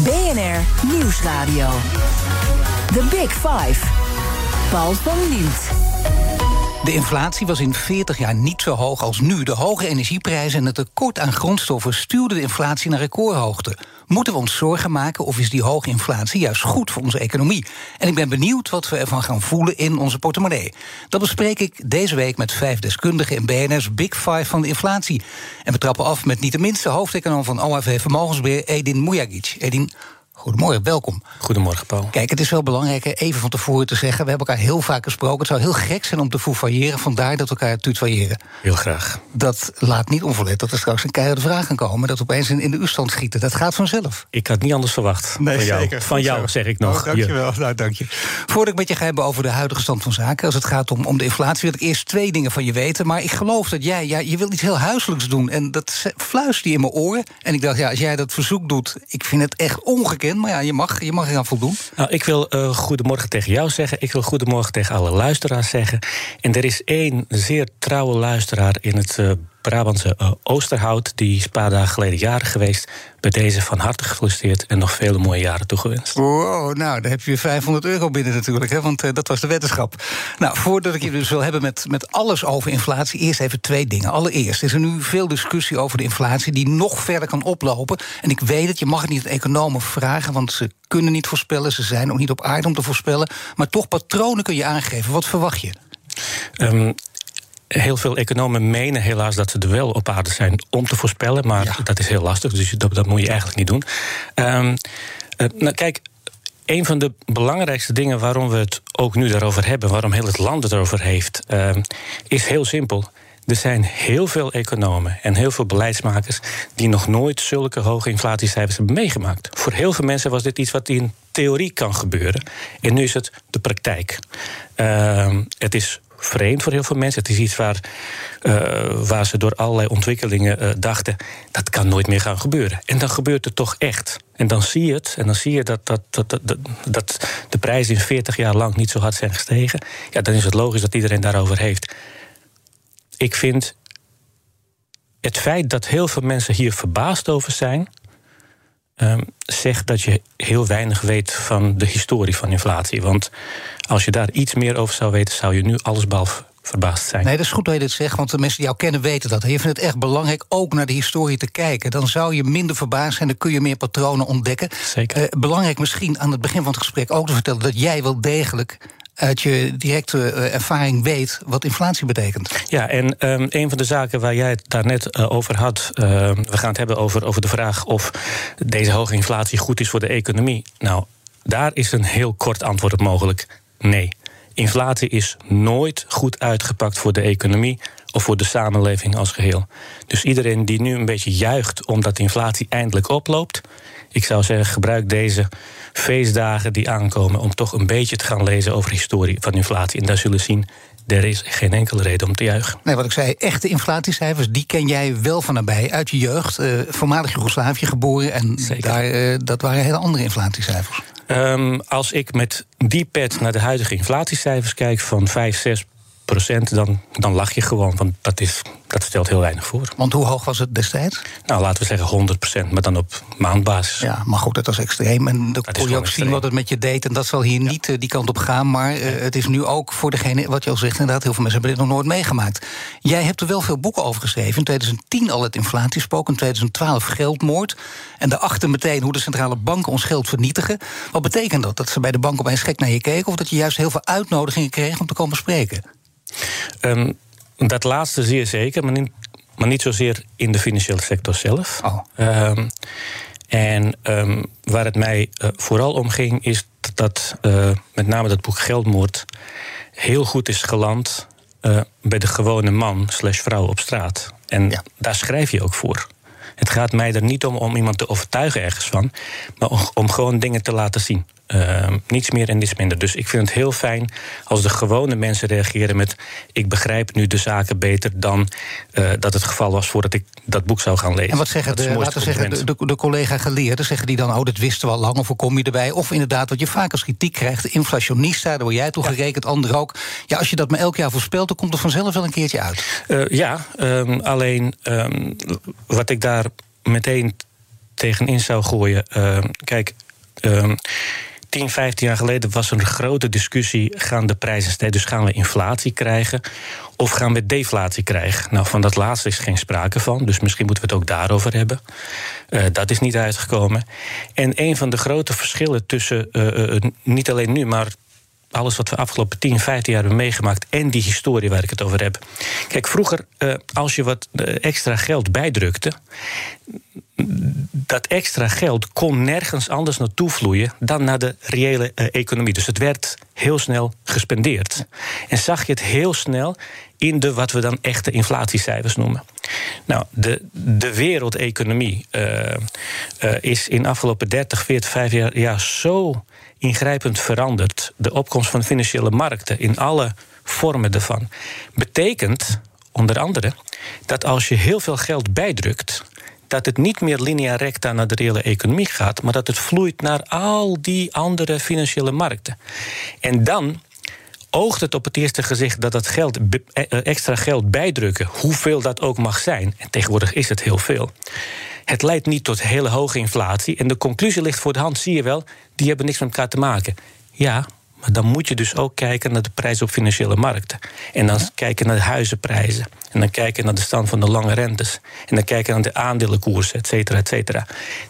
BNR Nieuwsradio. The Big Five. Paul van Liemt. De inflatie was in 40 jaar niet zo hoog als nu. De hoge energieprijzen en het tekort aan grondstoffen stuurden de inflatie naar recordhoogte. Moeten we ons zorgen maken of is die hoge inflatie juist goed voor onze economie? En ik ben benieuwd wat we ervan gaan voelen in onze portemonnee. Dat bespreek ik deze week met vijf deskundigen in BNR's Big Five van de inflatie. En we trappen af met niet de minste hoofdeconoom van OAV Vermogensbeheer, Edin Mujagic. Edin, Goedemorgen, welkom. Goedemorgen, Paul. Kijk, het is wel belangrijk even van tevoren te zeggen... we hebben elkaar heel vaak gesproken. Het zou heel gek zijn om te foefailleren. Vandaar dat we elkaar tutoyeren. Heel graag. Dat laat niet onverlet dat er straks een keiharde vraag kan komen... dat we opeens in, de u-stand schieten. Dat gaat vanzelf. Ik had niet anders verwacht. Nee, van jou, zeker. van jou zeg ik nog. Oh, dankjewel, nou, dank je. Voordat ik met je ga hebben over de huidige stand van zaken... als het gaat om, om de inflatie, wil ik eerst twee dingen van je weten. Maar ik geloof dat jij, ja, je wilt iets heel huiselijks doen. En dat fluistert je in mijn oren. En ik dacht, ja, als jij dat verzoek doet... ik vind het echt ongekend, maar ja, je mag... Je mag eraan voldoen. Nou, ik wil uh, goedemorgen tegen jou zeggen. Ik wil goedemorgen tegen alle luisteraars zeggen. En er is één zeer trouwe luisteraar in het uh, Brabantse uh, Oosterhout. Die is een paar dagen geleden jarig geweest. Bij deze van harte gefeliciteerd en nog vele mooie jaren toegewenst. Wow, nou, daar heb je 500 euro binnen natuurlijk, hè, want uh, dat was de wetenschap. Nou, voordat ik je dus wil hebben met, met alles over inflatie, eerst even twee dingen. Allereerst is er nu veel discussie over de inflatie die nog verder kan oplopen. En ik weet het, je mag het niet aan economen vragen, want ze kunnen niet voorspellen, ze zijn ook niet op aarde om te voorspellen. Maar toch, patronen kun je aangeven. Wat verwacht je? Um, heel veel economen menen helaas dat ze er wel op aarde zijn om te voorspellen. Maar ja. dat is heel lastig, dus dat, dat, moet je eigenlijk niet doen. Um, uh, nou, kijk. Een van de belangrijkste dingen waarom we het ook nu daarover hebben, waarom heel het land het erover heeft, uh, is heel simpel. Er zijn heel veel economen en heel veel beleidsmakers die nog nooit zulke hoge inflatiecijfers hebben meegemaakt. Voor heel veel mensen was dit iets wat in theorie kan gebeuren. En nu is het de praktijk. Uh, het is vreemd voor heel veel mensen. Het is iets waar, uh, waar ze door allerlei ontwikkelingen uh, dachten... dat kan nooit meer gaan gebeuren. En dan gebeurt het toch echt. En dan zie je het, en dan zie je dat, dat, dat, dat, dat de prijzen in 40 jaar lang niet zo hard zijn gestegen. Ja, dan is het logisch dat iedereen daarover heeft. Ik vind het feit dat heel veel mensen hier verbaasd over zijn... Um, zegt dat je heel weinig weet van de historie van inflatie. Want als je daar iets meer over zou weten, zou je nu allesbehalve verbaasd zijn. Nee, dat is goed dat je dit zegt, want de mensen die jou kennen weten dat. Je vindt het echt belangrijk ook naar de historie te kijken. Dan zou je minder verbaasd zijn, dan kun je meer patronen ontdekken. Zeker. Uh, belangrijk misschien aan het begin van het gesprek ook te vertellen dat jij wel degelijk uit je directe ervaring weet wat inflatie betekent. Ja, en um, een van de zaken waar jij het daarnet uh, over had... Uh, we gaan het hebben over, over de vraag of deze hoge inflatie goed is voor de economie. Nou, daar is een heel kort antwoord op mogelijk. Nee. Inflatie is nooit goed uitgepakt voor de economie of voor de samenleving als geheel. Dus iedereen die nu een beetje juicht omdat inflatie eindelijk oploopt, ik zou zeggen, gebruik deze feestdagen die aankomen om toch een beetje te gaan lezen over de historie van inflatie. En daar zullen we zien. Er is geen enkele reden om te juichen. Nee, wat ik zei, echte inflatiecijfers, die ken jij wel van nabij. Uit je jeugd, uh, voormalig Joegoslavië geboren. En daar, uh, dat waren hele andere inflatiecijfers. Um, als ik met die pet naar de huidige inflatiecijfers kijk van 5, 6 procent, dan, dan lach je gewoon. Want dat, is, dat stelt heel weinig voor. Want hoe hoog was het destijds? Nou, laten we zeggen 100 procent, maar dan op maandbasis. Ja, maar goed, dat was extreem. En dan kon je ook extreem. zien wat het met je deed. En dat zal hier ja. niet uh, die kant op gaan. Maar uh, het is nu ook voor degene, wat je al zegt, inderdaad, heel veel mensen hebben dit nog nooit meegemaakt. Jij hebt er wel veel boeken over geschreven. In 2010 al het inflatiespook, in 2012 geldmoord. En daarachter meteen hoe de centrale banken ons geld vernietigen. Wat betekent dat? Dat ze bij de bank opeens gek naar je keken? Of dat je juist heel veel uitnodigingen kreeg om te komen spreken? Um, dat laatste zeer zeker, maar niet, maar niet zozeer in de financiële sector zelf. Oh. Um, en um, waar het mij uh, vooral om ging, is dat uh, met name dat boek Geldmoord heel goed is geland uh, bij de gewone man slash vrouw op straat. En ja. daar schrijf je ook voor. Het gaat mij er niet om om iemand te overtuigen ergens van, maar om, om gewoon dingen te laten zien. Uh, niets meer en niets minder. Dus ik vind het heel fijn als de gewone mensen reageren met: Ik begrijp nu de zaken beter dan uh, dat het geval was voordat ik dat boek zou gaan lezen. En wat zeggen, de, laten we zeggen de, de, de collega-geleerden? Zeggen die dan: Oh, dat wisten we al lang, of hoe kom je erbij? Of inderdaad, wat je vaak als kritiek krijgt: inflationista, daar word jij toe ja. gerekend, anderen ook. Ja, als je dat maar elk jaar voorspelt, dan komt er vanzelf wel een keertje uit. Uh, ja, um, alleen um, wat ik daar meteen tegenin zou gooien. Ehm, kijk. 10, 15 jaar geleden was er een grote discussie: gaan de prijzen stijgen? Dus gaan we inflatie krijgen of gaan we deflatie krijgen? Nou, van dat laatste is geen sprake van, dus misschien moeten we het ook daarover hebben. Uh, dat is niet uitgekomen. En een van de grote verschillen tussen, uh, uh, niet alleen nu, maar alles wat we afgelopen 10, 15 jaar hebben meegemaakt en die historie waar ik het over heb. Kijk, vroeger, uh, als je wat extra geld bijdrukte, dat extra geld kon nergens anders naartoe vloeien dan naar de reële uh, economie. Dus het werd heel snel gespendeerd. En zag je het heel snel in de wat we dan echte inflatiecijfers noemen. Nou, de, de wereldeconomie uh, uh, is in de afgelopen 30, 40, 50 jaar, zo ingrijpend veranderd. De opkomst van financiële markten in alle vormen daarvan betekent onder andere dat als je heel veel geld bijdrukt, dat het niet meer linea recta naar de reële economie gaat, maar dat het vloeit naar al die andere financiële markten. En dan oogt het op het eerste gezicht dat dat geld, eh, extra geld bijdrukken, hoeveel dat ook mag zijn, en tegenwoordig is het heel veel. Het leidt niet tot hele hoge inflatie. En de conclusie ligt voor de hand, zie je wel, die hebben niks met elkaar te maken. Ja, maar dan moet je dus ook kijken naar de prijzen op financiële markten. En dan kijken naar de huizenprijzen. En dan kijken naar de stand van de lange rentes. En dan kijken naar de aandelenkoersen, et cetera, et cetera.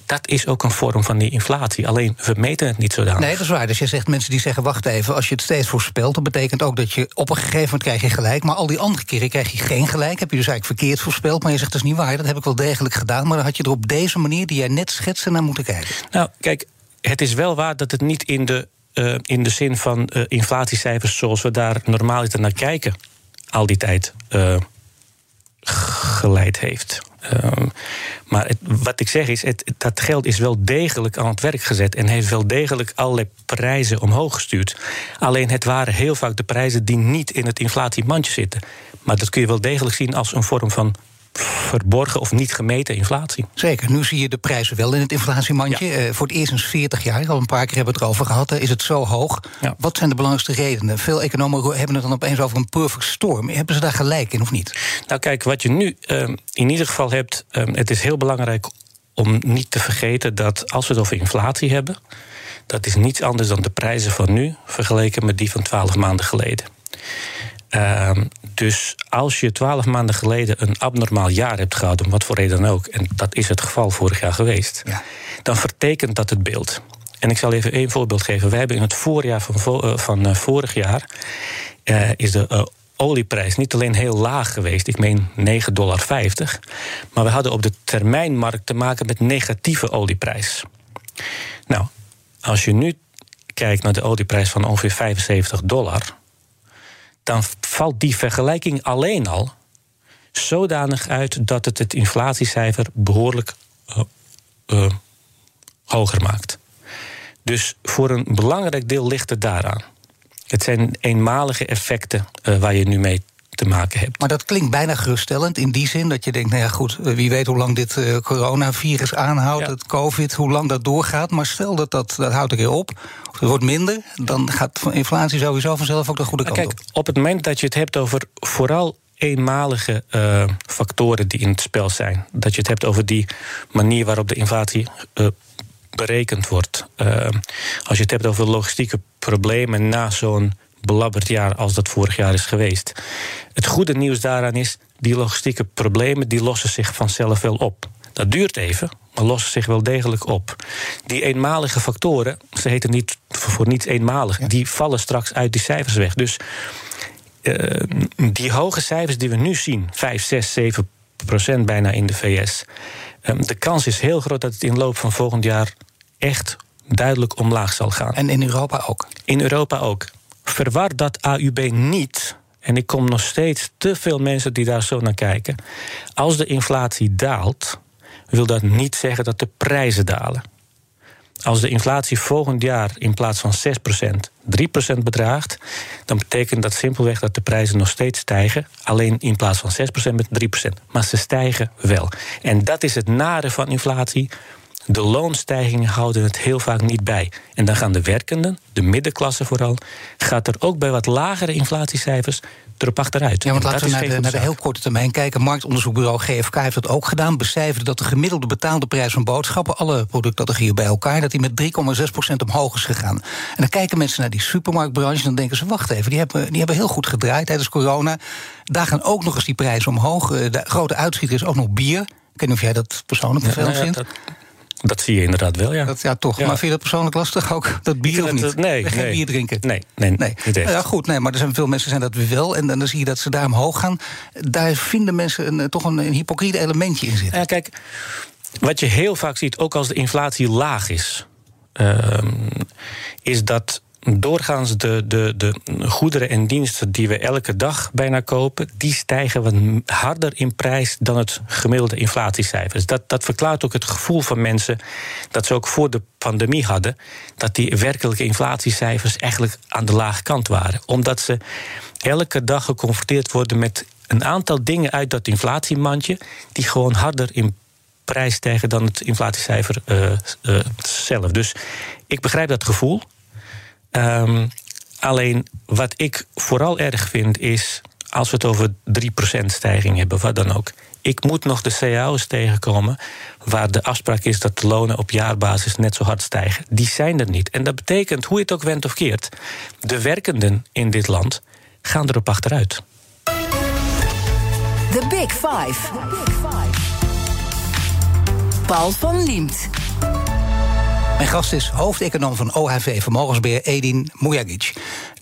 Dat is ook een vorm van die inflatie. Alleen we meten het niet zodanig. Nee, dat is waar. Dus je zegt mensen die zeggen: wacht even, als je het steeds voorspelt, dan betekent ook dat je op een gegeven moment krijg je gelijk. Maar al die andere keren krijg je geen gelijk. Heb je dus eigenlijk verkeerd voorspeld. Maar je zegt dat is niet waar. Dat heb ik wel degelijk gedaan. Maar dan had je er op deze manier die jij net schetste naar moeten kijken. Nou, kijk, het is wel waar dat het niet in de uh, in de zin van uh, inflatiecijfers zoals we daar normaal naar kijken, al die tijd uh, geleid heeft. Um, maar wat ik zeg is, het, dat geld is wel degelijk aan het werk gezet en heeft wel degelijk allerlei prijzen omhoog gestuurd. Alleen het waren heel vaak de prijzen die niet in het inflatiemandje zitten. Maar dat kun je wel degelijk zien als een vorm van verborgen of niet gemeten inflatie. Zeker, nu zie je de prijzen wel in het inflatiemandje. Ja. Uh, voor het eerst sinds 40 jaar, al een paar keer hebben we het erover gehad, is het zo hoog. Ja. Wat zijn de belangrijkste redenen? Veel economen hebben het dan opeens over een perfect storm. Hebben ze daar gelijk in of niet? Nou kijk, wat je nu uh, in ieder geval hebt, uh, het is heel belangrijk om niet te vergeten dat als we het over inflatie hebben, dat is niets anders dan de prijzen van nu vergeleken met die van 12 maanden geleden. Ehm, dus als je twaalf maanden geleden een abnormaal jaar hebt gehad, om wat voor reden dan ook, en dat is het geval vorig jaar geweest, ja. dan vertekent dat het beeld. En ik zal even één voorbeeld geven. We hebben in het voorjaar van, uh, van uh, vorig jaar uh, is de olieprijs niet alleen heel laag geweest, ik meen 9,50 dollar, maar we hadden op de termijnmarkt te maken met negatieve olieprijs. Nou, als je nu kijkt naar de olieprijs van ongeveer 75 dollar, dan valt die vergelijking alleen al zodanig uit dat het het inflatiecijfer behoorlijk uh, uh, hoger maakt. Dus voor een belangrijk deel ligt het daaraan. Het zijn eenmalige effecten uh, waar je nu mee te maken hebt. Maar dat klinkt bijna geruststellend in die zin dat je denkt: nou ja, goed, wie weet hoe lang dit uh, coronavirus aanhoudt, het COVID, hoe lang dat doorgaat. Maar stel dat dat, dat houdt een keer op, of het wordt minder, dan gaat inflatie sowieso vanzelf ook de goede kant kijk, op. Op het moment dat je het hebt over vooral eenmalige uh, factoren die in het spel zijn, dat je het hebt over die manier waarop de inflatie. Uh, berekend wordt. Uh, als je het hebt over logistieke problemen na zo'n belabberd jaar als dat vorig jaar is geweest. Het goede nieuws daaraan is, die logistieke problemen die lossen zich vanzelf wel op. Dat duurt even, maar lossen zich wel degelijk op. Die eenmalige factoren, ze heten niet voor niets eenmalig, die vallen straks uit die cijfers weg. Dus uh, die hoge cijfers die we nu zien, 5, 6, 7 procent bijna in de VS. Uh, de kans is heel groot dat het in de loop van volgend jaar echt duidelijk omlaag zal gaan. En in Europa ook? In Europa ook verwar dat AUB niet. En ik kom nog steeds te veel mensen die daar zo naar kijken. Als de inflatie daalt, wil dat niet zeggen dat de prijzen dalen. Als de inflatie volgend jaar in plaats van 6% 3% bedraagt, dan betekent dat simpelweg dat de prijzen nog steeds stijgen. Alleen in plaats van 6% met 3%. Maar ze stijgen wel. En dat is het nare van inflatie. De loonstijgingen houden het heel vaak niet bij. En dan gaan de werkenden, de middenklasse vooral, gaat er ook bij wat lagere inflatiecijfers erop achteruit. Ja, want laten we naar de, naar de, heel korte termijn kijken. Marktonderzoekbureau GFK heeft dat ook gedaan. Becijferde dat de gemiddelde betaalde prijs van boodschappen, alle productcategorieën bij elkaar, dat die met 3,6% omhoog is gegaan. En dan kijken mensen naar die supermarktbranche en dan denken ze: wacht even, die hebben, die hebben heel goed gedraaid tijdens corona. Daar gaan ook nog eens die prijzen omhoog. Eh, de grote uitschieter is ook nog bier. Ik weet niet of jij dat persoonlijk vervelend ja, vindt. Dat zie je inderdaad wel, ja. Dat, ja, toch. Maar vind je dat persoonlijk lastig ook? Dat bier of niet? Het, nee, Geen nee. bier drinken? Nee, nee, nee. Niet echt. Ja, goed, nee, maar er zijn veel mensen zijn dat wel. En, dan zie je dat ze daar omhoog gaan. Daar vinden mensen een, toch een, een hypocriete elementje in zitten. Ja, kijk, wat je heel vaak ziet, ook als de inflatie laag is... Uh, is dat doorgaans de, de, de goederen en diensten die we elke dag bijna kopen, die stijgen wat harder in prijs dan het gemiddelde inflatiecijfer. Dus dat, dat verklaart ook het gevoel van mensen dat ze ook voor de pandemie hadden, dat die werkelijke inflatiecijfers eigenlijk aan de lage kant waren. Omdat ze elke dag geconfronteerd worden met een aantal dingen uit dat inflatiemandje, die gewoon harder in prijs stijgen dan het inflatiecijfer uh, uh, zelf. Dus ik begrijp dat gevoel. Um, alleen wat ik vooral erg vind is, als we het over 3% stijging hebben, wat dan ook. Ik moet nog de cao's tegenkomen waar de afspraak is dat de lonen op jaarbasis net zo hard stijgen. Die zijn er niet. En dat betekent, hoe je het ook went of keert, de werkenden in dit land gaan erop achteruit. The Big Five. Paul van Liemt. Mijn gast is hoofdeconoom van OHV Vermogensbeheer Edin Mujagic.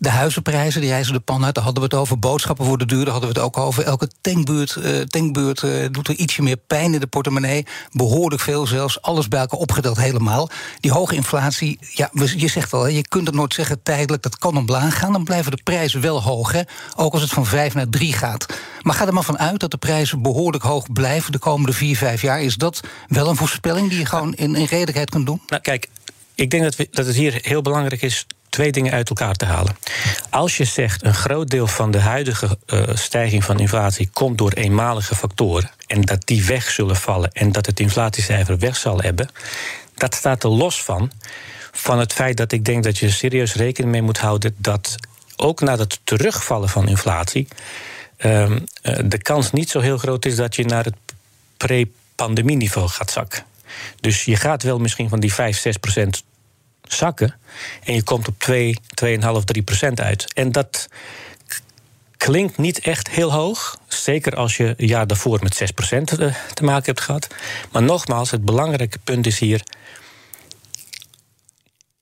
De huizenprijzen die reizen de pan uit, daar hadden we het over. Boodschappen worden duurder, daar hadden we het ook over. Elke tankbeurt, uh, tankbeurt uh, doet er ietsje meer pijn in de portemonnee. Behoorlijk veel zelfs, alles bij elkaar opgeteld helemaal. Die hoge inflatie, ja, je zegt al, je kunt het nooit zeggen tijdelijk... dat kan omlaag gaan, dan blijven de prijzen wel hoog. Hè? Ook als het van 5 naar 3 gaat. Maar ga er maar van uit dat de prijzen behoorlijk hoog blijven... de komende 4, 5 jaar. Is dat wel een voorspelling die je gewoon in, in redelijkheid kunt doen? Nou, kijk, ik denk dat, we, dat het hier heel belangrijk is twee dingen uit elkaar te halen. Als je zegt een groot deel van de huidige uh, stijging van inflatie komt door eenmalige factoren en dat die weg zullen vallen en dat het inflatiecijfer weg zal hebben, dat staat er los van van het feit dat ik denk dat je serieus rekening mee moet houden dat ook na het terugvallen van inflatie uh, de kans niet zo heel groot is dat je naar het pre-pandemieniveau gaat zakken. Dus je gaat wel misschien van die 5, 6 procent zakken. En je komt op 2, 2,5, 3 procent uit. En dat klinkt niet echt heel hoog. Zeker als je een jaar daarvoor met 6 procent te maken hebt gehad. Maar nogmaals, het belangrijke punt is hier.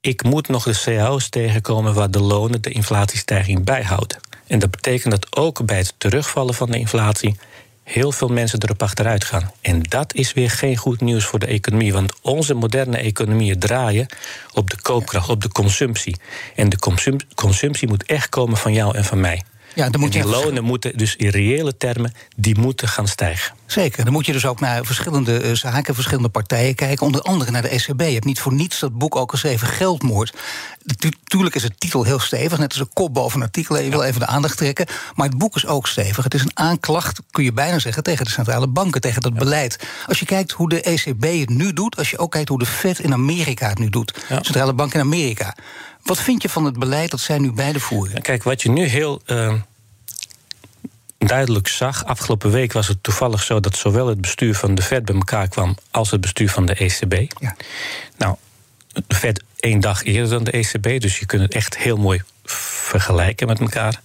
Ik moet nog de cao's tegenkomen waar de lonen de inflatiestijging bijhouden. En dat betekent dat ook bij het terugvallen van de inflatie heel veel mensen erop achteruit gaan. En dat is weer geen goed nieuws voor de economie. Want onze moderne economieën draaien op de koopkracht, op de consumptie. En de consum consumptie moet echt komen van jou en van mij. Ja, dan moet je die lonen moeten dus in reële termen die moeten gaan stijgen. Zeker. Dan moet je dus ook naar verschillende uh, zaken, verschillende partijen kijken. Onder andere naar de ECB. Je hebt niet voor niets dat boek ook geschreven Geldmoord. Tuurlijk is het titel heel stevig, net als een kop boven een artikel. Je wil even de aandacht trekken. Maar het boek is ook stevig. Het is een aanklacht, kun je bijna zeggen, tegen de centrale banken, tegen dat beleid. Als je kijkt hoe de ECB het nu doet, als je ook kijkt hoe de Fed in Amerika het nu doet, ja. centrale bank in Amerika. Wat vind je van het beleid dat zij nu beide voeren? Kijk, wat je nu heel uh, duidelijk zag. Afgelopen week was het toevallig zo dat zowel het bestuur van de Fed bij elkaar kwam als het bestuur van de ECB. Ja. Nou, de Fed één dag eerder dan de ECB, dus je kunt het echt heel mooi vergelijken met elkaar.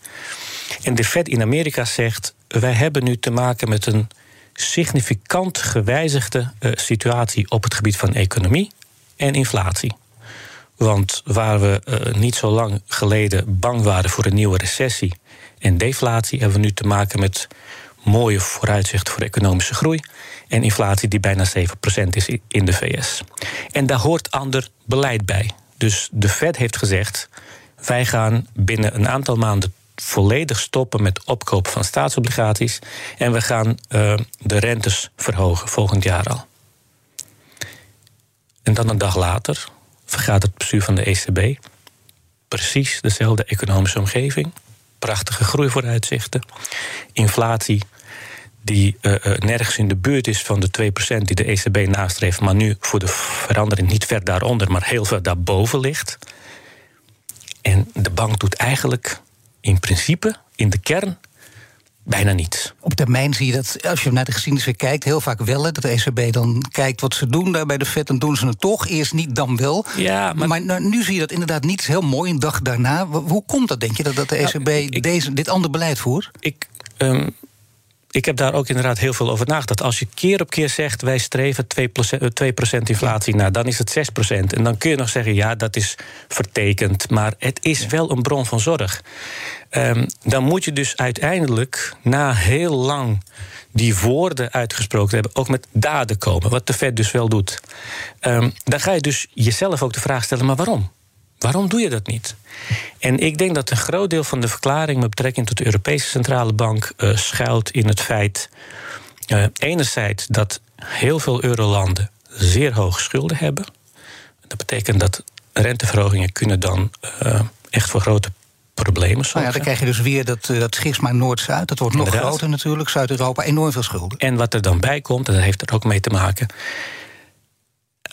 En de Fed in Amerika zegt: wij hebben nu te maken met een significant gewijzigde uh, situatie op het gebied van economie en inflatie. Want waar we uh, niet zo lang geleden bang waren voor een nieuwe recessie en deflatie, hebben we nu te maken met mooie vooruitzichten voor economische groei en inflatie die bijna 7% is in de VS. En daar hoort ander beleid bij. Dus de Fed heeft gezegd: wij gaan binnen een aantal maanden volledig stoppen met opkopen van staatsobligaties en we gaan uh, de rentes verhogen volgend jaar al. En dan een dag later vergaat het bestuur van de ECB. Precies dezelfde economische omgeving. Prachtige groeivooruitzichten. Inflatie die uh, nergens in de buurt is van de 2% die de ECB nastreeft, maar nu voor de verandering niet ver daaronder, maar heel ver daarboven ligt. En de bank doet eigenlijk in principe, in de kern, bijna niets. Op termijn zie je dat, als je naar de geschiedenis weer kijkt, heel vaak wel. Dat de ECB dan kijkt wat ze doen daar bij de FED, dan doen ze het toch. Eerst niet, dan wel. Ja, maar, maar nou, nu zie je dat inderdaad niet heel mooi, een dag daarna. Hoe komt dat, denk je, dat, dat de ECB nou, deze, dit andere beleid voert? Ik. Um, ik heb daar ook inderdaad heel veel over nagedacht. Als je keer op keer zegt wij streven 2%, 2 eh, inflatie, nou, dan is het 6%. En dan kun je nog zeggen, ja, dat is vertekend. Maar het is wel een bron van zorg. Um, dan moet je dus uiteindelijk, na heel lang die woorden uitgesproken hebben, ook met daden komen. Wat de Fed dus wel doet. Um, dan ga je dus jezelf ook de vraag stellen: maar waarom? Waarom doe je dat niet? En ik denk dat een groot deel van de verklaring met betrekking tot de Europese Centrale Bank uh, schuilt in het feit, uh, enerzijds dat heel veel eurolanden zeer hoge schulden hebben. Dat betekent dat renteverhogingen kunnen dan uh, echt voor grote problemen zorgen. Nou ja, dan krijg je dus weer dat, dat schisma Noord-Zuid. Dat wordt nog groter natuurlijk. Zuid-Europa enorm veel schulden. En wat er dan bij komt, en dat heeft er ook mee te maken.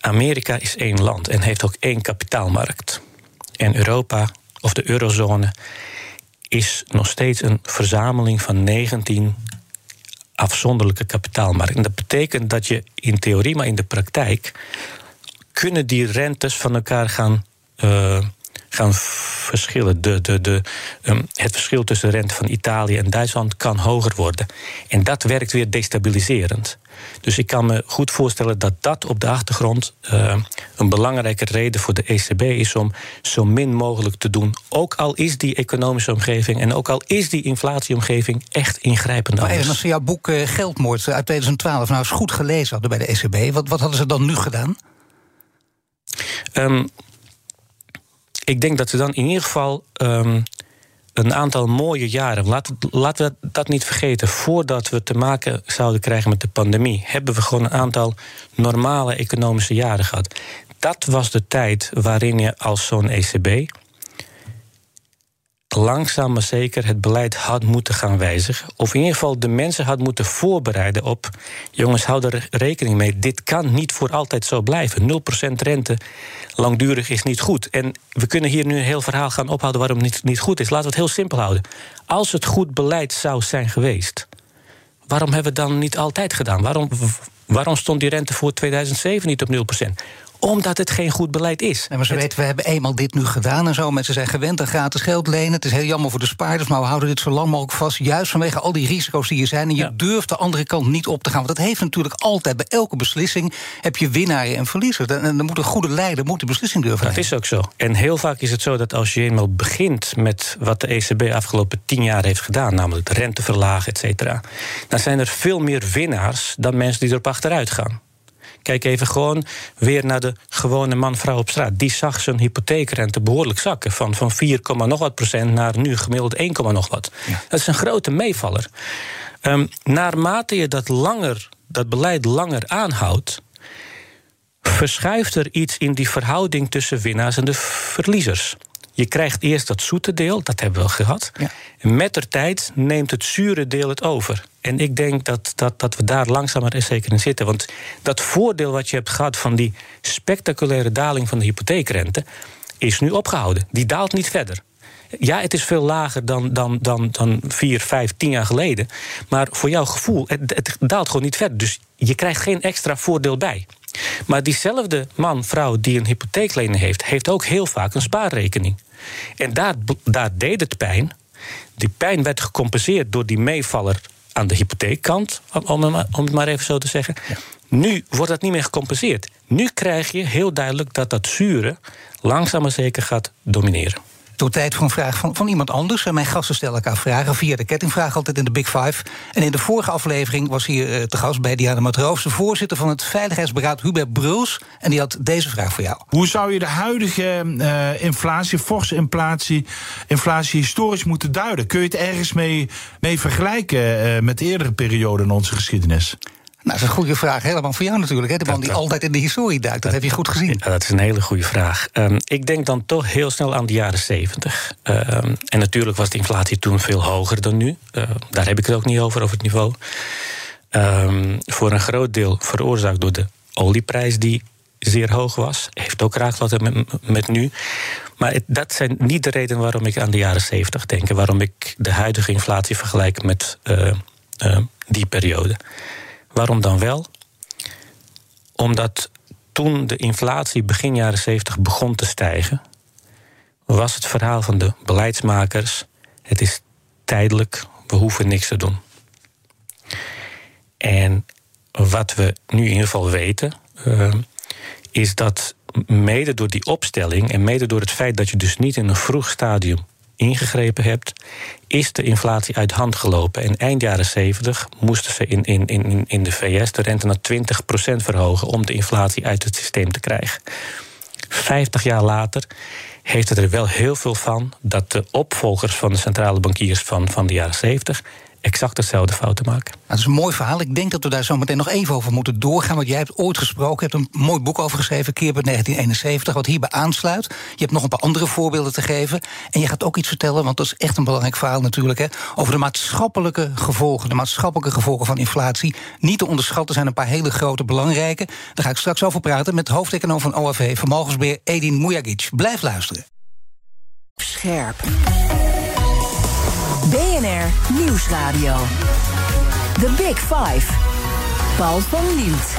Amerika is één land en heeft ook één kapitaalmarkt. En Europa, of de eurozone, is nog steeds een verzameling van 19 afzonderlijke kapitaalmarkten. En dat betekent dat je in theorie, maar in de praktijk, kunnen die rentes van elkaar gaan. Uh, gaan verschillen. De, de, de, um, het verschil tussen de rente van Italië en Duitsland kan hoger worden. En dat werkt weer destabiliserend. Dus ik kan me goed voorstellen dat dat op de achtergrond uh, een belangrijke reden voor de ECB is om zo min mogelijk te doen. Ook al is die economische omgeving en ook al is die inflatieomgeving echt ingrijpend. Maar even, als ze jouw boek uh, Geldmoord uit 2012 nou eens goed gelezen hadden bij de ECB, wat, wat hadden ze dan nu gedaan? Um, ik denk dat ze dan in ieder geval um, een aantal mooie jaren. Laten, laten we dat niet vergeten. Voordat we te maken zouden krijgen met de pandemie, hebben we gewoon een aantal normale economische jaren gehad. Dat was de tijd waarin je als zo'n ECB langzaam maar zeker het beleid had moeten gaan wijzigen. Of in ieder geval de mensen had moeten voorbereiden op... jongens, hou er rekening mee, dit kan niet voor altijd zo blijven. 0% rente langdurig is niet goed. En we kunnen hier nu een heel verhaal gaan ophouden waarom het niet, goed is. Laten we het heel simpel houden. Als het goed beleid zou zijn geweest... waarom hebben we het dan niet altijd gedaan? Waarom, waarom stond die rente voor 2007 niet op 0%? Omdat het geen goed beleid is. Nee, maar ze weten, we hebben eenmaal dit nu gedaan en zo. Mensen zijn gewend aan gratis geld lenen. Het is heel jammer voor de spaarders, maar we houden dit zo lang mogelijk vast. Juist vanwege al die risico's die er zijn. En je durft de andere kant niet op te gaan. Want dat heeft natuurlijk altijd, bij elke beslissing... heb je winnaars en verliezers. En dan moet een goede leider moet de beslissing durven Dat is ook zo. En heel vaak is het zo dat als je eenmaal begint... met wat de ECB afgelopen tien jaar heeft gedaan... namelijk de rente verlagen, et cetera... dan zijn er veel meer winnaars dan mensen die erop achteruit gaan. Kijk even gewoon weer naar de gewone man-vrouw op straat. Die zag zijn hypotheekrente behoorlijk zakken. Van, van 4, nog wat procent naar nu gemiddeld 1, nog wat. Dat is een grote meevaller. Um, naarmate je dat, langer, dat beleid langer aanhoudt verschuift er iets in die verhouding tussen winnaars en de verliezers. Je krijgt eerst dat zoete deel, dat hebben we gehad. Ja. En met de tijd neemt het zure deel het over. En ik denk dat, dat, dat we daar langzamer en zeker in zitten. Want dat voordeel wat je hebt gehad van die spectaculaire daling van de hypotheekrente, is nu opgehouden. Die daalt niet verder. Ja, het is veel lager dan, dan, dan, dan vier, vijf, tien jaar geleden. Maar voor jouw gevoel, het, het daalt gewoon niet verder. Dus je krijgt geen extra voordeel bij. Maar diezelfde man, vrouw die een hypotheeklening heeft, heeft ook heel vaak een spaarrekening. En daar, daar deed het pijn. Die pijn werd gecompenseerd door die meevaller aan de hypotheekkant, om, om het maar even zo te zeggen. Nu wordt dat niet meer gecompenseerd. Nu krijg je heel duidelijk dat dat zure langzaam maar zeker gaat domineren door tijd voor een vraag van, van iemand anders. En mijn gasten stellen elkaar vragen via de kettingvraag altijd in de Big Five. En in de vorige aflevering was hier uh, te gast bij Diana Matroos... de voorzitter van het Veiligheidsberaad Hubert Bruls. En die had deze vraag voor jou. Hoe zou je de huidige uh, inflatie, forse inflatie, inflatie historisch moeten duiden? Kun je het ergens mee, mee vergelijken uh, met eerdere perioden in onze geschiedenis? Nou, dat is een goede vraag. Helemaal voor jou natuurlijk. Hè? De man die altijd in de historie duikt. Dat, heb je goed gezien. Ja, dat is een hele goede vraag. Um, ik denk dan toch heel snel aan de jaren zeventig. Um, en natuurlijk was de inflatie toen veel hoger dan nu. Uh, daar heb ik het ook niet over, over het niveau. Ehm, voor een groot deel veroorzaakt door de olieprijs die zeer hoog was. Heeft ook raakt wat met, met nu. Maar dat zijn niet de redenen waarom ik aan de jaren 70 denk. En waarom ik de huidige inflatie vergelijk met uh, uh, die periode. Waarom dan wel? Omdat toen de inflatie begin jaren 70 begon te stijgen, was het verhaal van de beleidsmakers: het is tijdelijk, we hoeven niks te doen. En wat we nu in ieder geval weten, uh, is dat mede door die opstelling en mede door het feit dat je dus niet in een vroeg stadium ingegrepen hebt, is de inflatie uit hand gelopen. En eind jaren 70 moesten ze in, in, in, in de VS de rente naar 20% verhogen om de inflatie uit het systeem te krijgen. 50 jaar later heeft het er wel heel veel van dat de opvolgers van de centrale bankiers van, van de jaren 70 exact hetzelfde fouten maken. Nou, dat is een mooi verhaal. Ik denk dat we daar zo meteen nog even over moeten doorgaan. Want jij hebt ooit gesproken, je hebt een mooi boek over geschreven, Keerbert 1971, wat hierbij aansluit. Je hebt nog een paar andere voorbeelden te geven. En je gaat ook iets vertellen, want dat is echt een belangrijk verhaal natuurlijk, hè, over de maatschappelijke gevolgen. De maatschappelijke gevolgen van inflatie. Niet te onderschatten zijn een paar hele grote, belangrijke. Daar ga ik straks over praten met hoofdeconoom van OAV, vermogensbeheer Edin Mujagic. Blijf luisteren. Scherp. BNR Nieuwsradio. The Big Five. Paul van Liemt.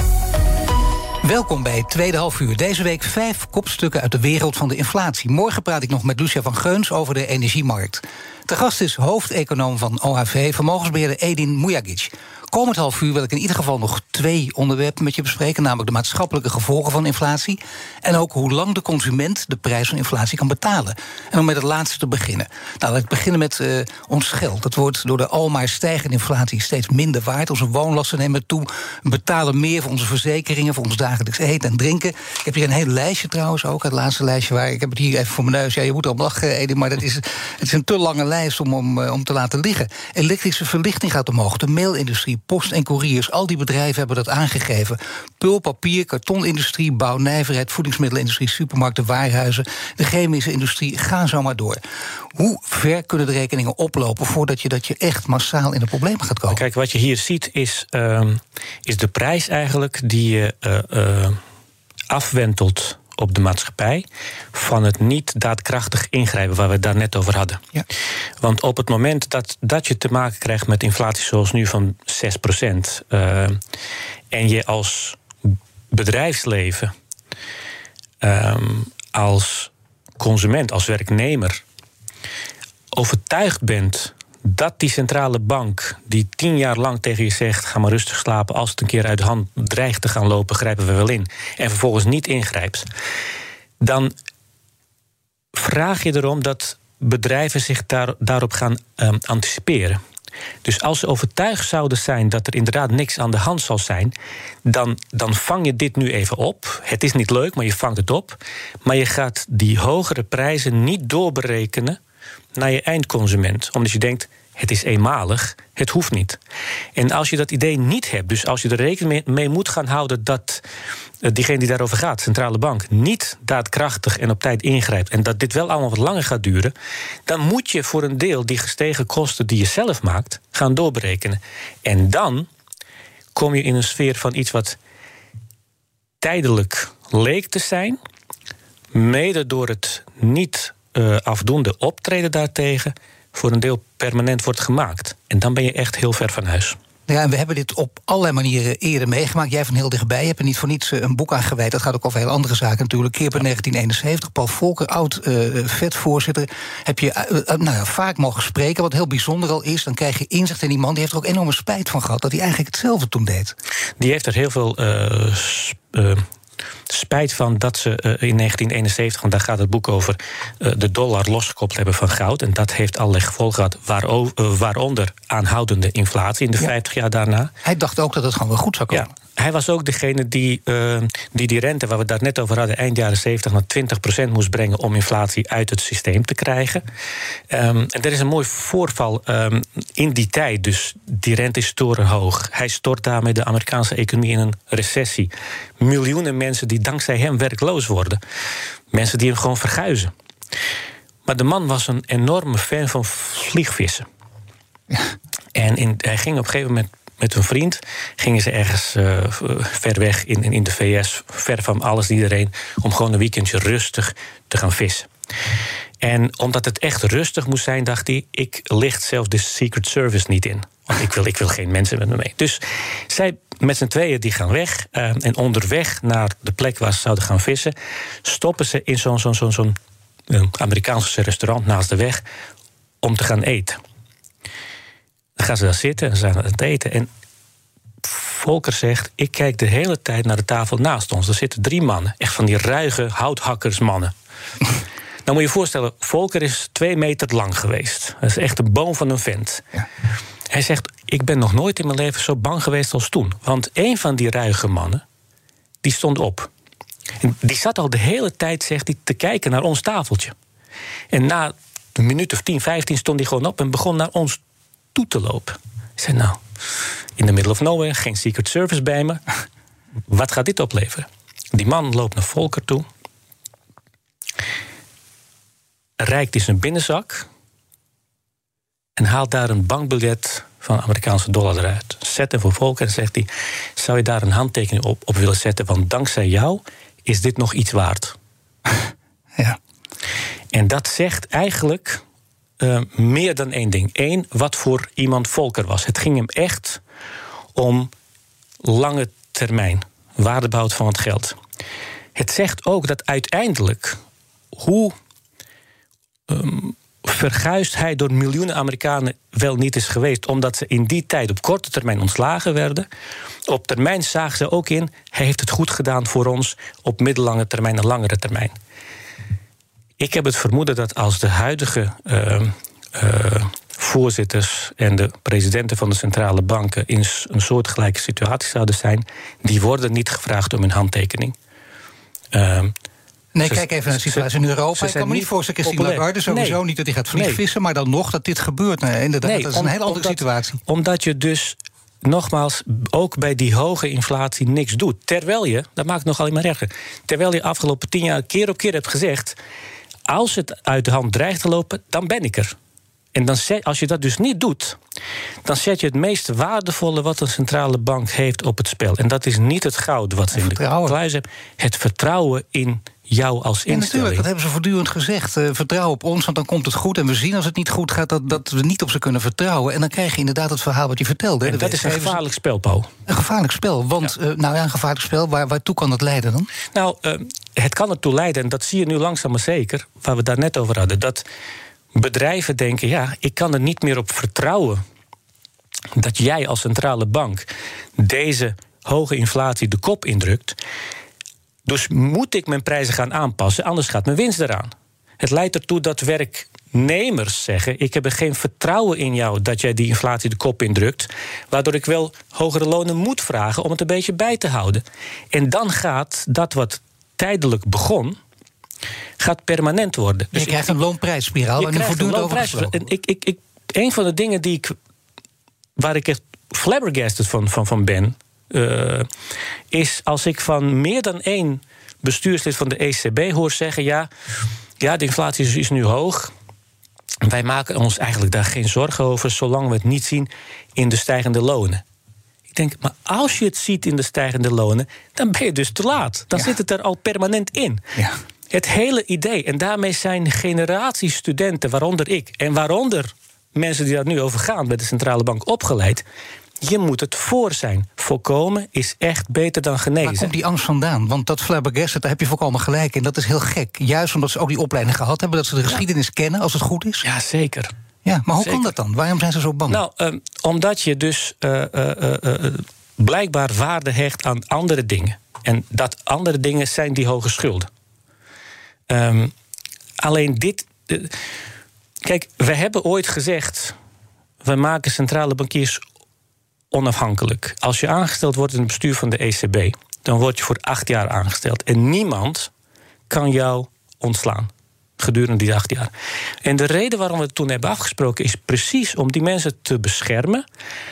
Welkom bij het tweede half uur. Deze week vijf kopstukken uit de wereld van de inflatie. Morgen praat ik nog met Lucia van Geuns over de energiemarkt. De gast is hoofdeconoom van OHV, vermogensbeheerder Edin Mujagic. Komend half uur wil ik in ieder geval nog twee onderwerpen met je bespreken. Namelijk de maatschappelijke gevolgen van inflatie. En ook hoe lang de consument de prijs van inflatie kan betalen. En om met het laatste te beginnen. Nou, laat ik beginnen met uh, ons geld. Dat wordt door de almaar stijgende inflatie steeds minder waard. Onze woonlasten nemen toe. We betalen meer voor onze verzekeringen, voor ons dagelijks eten en drinken. Ik heb hier een heel lijstje trouwens ook. Het laatste lijstje waar ik heb het hier even voor mijn neus. Ja, je moet erop lachen, Edith, maar dat is, het is een te lange lijst om, om, om te laten liggen. Elektrische verlichting gaat omhoog. De mailindustrie post en couriers, al die bedrijven hebben dat aangegeven. Pul, papier, kartonindustrie, bouw, nijverheid, voedingsmiddelenindustrie, supermarkten, warenhuizen, de chemische industrie, gaan zo maar door. Hoe ver kunnen de rekeningen oplopen voordat je, dat je echt massaal in de problemen gaat komen? Kijk, wat je hier ziet is, uh, is de prijs eigenlijk die je uh, uh, afwentelt op de maatschappij van het niet daadkrachtig ingrijpen waar we het daar net over hadden. Ja. Want op het moment dat, dat je te maken krijgt met inflatie zoals nu van 6 procent uh, en je als bedrijfsleven, um, als consument, als werknemer overtuigd bent dat die centrale bank, die tien jaar lang tegen je zegt: ga maar rustig slapen, als het een keer uit de hand dreigt te gaan lopen, grijpen we wel in. En vervolgens niet ingrijpt. Dan vraag je erom dat bedrijven zich daar, daarop gaan um, anticiperen. Dus als ze overtuigd zouden zijn dat er inderdaad niks aan de hand zal zijn, dan, dan vang je dit nu even op. Het is niet leuk, maar je vangt het op. Maar je gaat die hogere prijzen niet doorberekenen naar je eindconsument. Omdat je denkt, het is eenmalig, het hoeft niet. En als je dat idee niet hebt, dus als je er rekening mee moet gaan houden dat eh, diegene die daarover gaat, centrale bank, niet daadkrachtig en op tijd ingrijpt en dat dit wel allemaal wat langer gaat duren, dan moet je voor een deel die gestegen kosten die je zelf maakt gaan doorberekenen. En dan kom je in een sfeer van iets wat tijdelijk leek te zijn, mede door het niet uh, afdoende optreden daartegen voor een deel permanent wordt gemaakt. En dan ben je echt heel ver van huis. Ja, en we hebben dit op allerlei manieren eerder meegemaakt. Jij van heel dichtbij, je hebt er niet voor niets eh, een boek aan gewijd. Dat gaat ook over heel andere zaken natuurlijk. Keer 1971, Paul Volker, oud uh, vetvoorzitter... heb je uh, nou ja, vaak mogen spreken. Wat heel bijzonder al is, dan krijg je inzicht in die man... die heeft er ook enorme spijt van gehad dat hij eigenlijk hetzelfde toen deed. Die heeft er heel veel spijt van dat ze uh, in 1971, want daar gaat het boek over, uh, de dollar losgekoppeld hebben van goud. En dat heeft allerlei gevolgen gehad, uh, waaronder aanhoudende inflatie in de ja. 50 jaar daarna. Hij dacht ook dat het gewoon wel goed zou komen. Ja. Hij was ook degene die, uh, die die rente, waar we het daar net over hadden, eind jaren 70 naar 20% moest brengen om inflatie uit het systeem te krijgen. Um, en er is een mooi voorval um, in die tijd. Dus die rente is torenhoog. Hij stort daarmee de Amerikaanse economie in een recessie. Miljoenen mensen die dankzij hem werkloos worden. Mensen die hem gewoon verguizen. Maar de man was een enorme fan van vliegvissen. En in, hij ging op een gegeven moment met hun vriend gingen ze ergens uh, ver weg in, in de VS, ver van alles en iedereen, om gewoon een weekendje rustig te gaan vissen. En omdat het echt rustig moest zijn, dacht hij: ik licht zelfs de Secret Service niet in. Want ik wil, ik wil geen mensen met me mee. Dus zij met z'n tweeën die gaan weg. Uh, en onderweg naar de plek waar ze zouden gaan vissen, stoppen ze in zo'n zo'n zo'n zo'n Amerikaans restaurant naast de weg om te gaan eten. Dan gaan ze daar zitten en ze zijn aan het eten. En Volker zegt: Ik kijk de hele tijd naar de tafel naast ons. Er zitten drie mannen, echt van die ruige houthakkersmannen. Dan moet je je voorstellen, Volker is twee meter lang geweest. Dat is echt een boom van een vent. Ja. Hij zegt, ik ben nog nooit in mijn leven zo bang geweest als toen. Want een van die ruige mannen, die stond op. En die zat al de hele tijd, zegt hij, te kijken naar ons tafeltje. En na een minuut of 10, 15 stond hij gewoon op en begon naar ons toe te lopen. Ik zei, nou, in the middle of nowhere, geen Secret Service bij me. Wat gaat dit opleveren? Die man loopt naar Volker toe. Rijkt in zijn binnenzak. En haalt daar een bankbiljet van Amerikaanse dollar eruit. Zet hem voor Volker en zegt hij: Zou je daar een handtekening op, op willen zetten? Want dankzij jou is dit nog iets waard. Ja. En dat zegt eigenlijk uh, meer dan één ding. Eén, wat voor iemand Volker was. Het ging hem echt om lange termijn, waardebehoud van het geld. Het zegt ook dat uiteindelijk, hoe um, verguisd hij door miljoenen Amerikanen wel niet is geweest, omdat ze in die tijd op korte termijn ontslagen werden. Op termijn zagen ze ook in, hij heeft het goed gedaan voor ons op middellange termijn en langere termijn. Ik heb het vermoeden dat als de huidige uh, uh, voorzitters en de presidenten van de centrale banken in een soortgelijke situatie zouden zijn, die worden niet gevraagd om hun handtekening. Uh, Nee, kijk even naar de situatie in Europa. Ik kan me niet voorstellen, Christine Lagarde sowieso nee. niet dat hij gaat vliegvissen... maar dan nog dat dit gebeurt. Nee, inderdaad, nee, dat is een hele andere situatie. Omdat je dus nogmaals, ook bij die hoge inflatie niks doet. Terwijl je, dat maakt het nog alleen maar erger... terwijl je afgelopen tien jaar keer op keer hebt gezegd... als het uit de hand dreigt te lopen, dan ben ik er. En dan zet, als je dat dus niet doet, dan zet je het meest waardevolle wat een centrale bank heeft op het spel. En dat is niet het goud wat ze in de kluis hebben. Het vertrouwen in jou als instelling. Ja, natuurlijk, dat hebben ze voortdurend gezegd. Uh, vertrouw op ons, want dan komt het goed. En we zien als het niet goed gaat dat, dat we niet op ze kunnen vertrouwen. En dan krijg je inderdaad het verhaal wat je vertelde. En dat is een gevaarlijk spel, Paul. Een gevaarlijk spel, want ja. Uh, nou ja, een gevaarlijk spel, waar, waartoe kan het leiden dan? Nou, uh, het kan ertoe leiden, en dat zie je nu langzaam maar zeker... waar we daar net over hadden, dat bedrijven denken... ja, ik kan er niet meer op vertrouwen dat jij als centrale bank... deze hoge inflatie de kop indrukt... Dus moet ik mijn prijzen gaan aanpassen, anders gaat mijn winst eraan. Het leidt ertoe dat werknemers zeggen: Ik heb er geen vertrouwen in jou dat jij die inflatie de kop indrukt. Waardoor ik wel hogere lonen moet vragen om het een beetje bij te houden. En dan gaat dat wat tijdelijk begon, gaat permanent worden. Dus je krijgt een loonprijsspiraal en voortdurend over en ik, ik, ik, Een van de dingen die ik, waar ik echt flabbergasted van, van, van ben, uh, is als ik van meer dan één bestuurslid van de ECB hoor zeggen: ja, ja de inflatie is, is nu hoog. Wij maken ons eigenlijk daar geen zorgen over, zolang we het niet zien in de stijgende lonen. Ik denk, maar als je het ziet in de stijgende lonen, dan ben je dus te laat. Dan zit het er al permanent in. Ja. Het hele idee, en daarmee zijn generaties studenten, waaronder ik, en waaronder mensen die daar nu over gaan bij de centrale bank opgeleid, je moet het voor zijn. Voorkomen is echt beter dan genezen. Waar komt die angst vandaan? Want dat flabbergasted, daar heb je volkomen gelijk in. Dat is heel gek. Juist omdat ze ook die opleiding gehad hebben... dat ze de geschiedenis kennen, als het goed is. Ja, zeker. Ja, maar hoe kan dat dan? Waarom zijn ze zo bang? Nou, uh, omdat je dus uh, uh, blijkbaar waarde hecht aan andere dingen. En dat andere dingen zijn die hoge schulden. Um, alleen dit... kijk, we hebben ooit gezegd... we maken centrale bankiers onafhankelijk. Als je aangesteld wordt in het bestuur van de ECB, dan word je voor acht jaar aangesteld. En niemand kan jou ontslaan gedurende die acht jaar. En de reden waarom we het toen hebben afgesproken is precies om die mensen te beschermen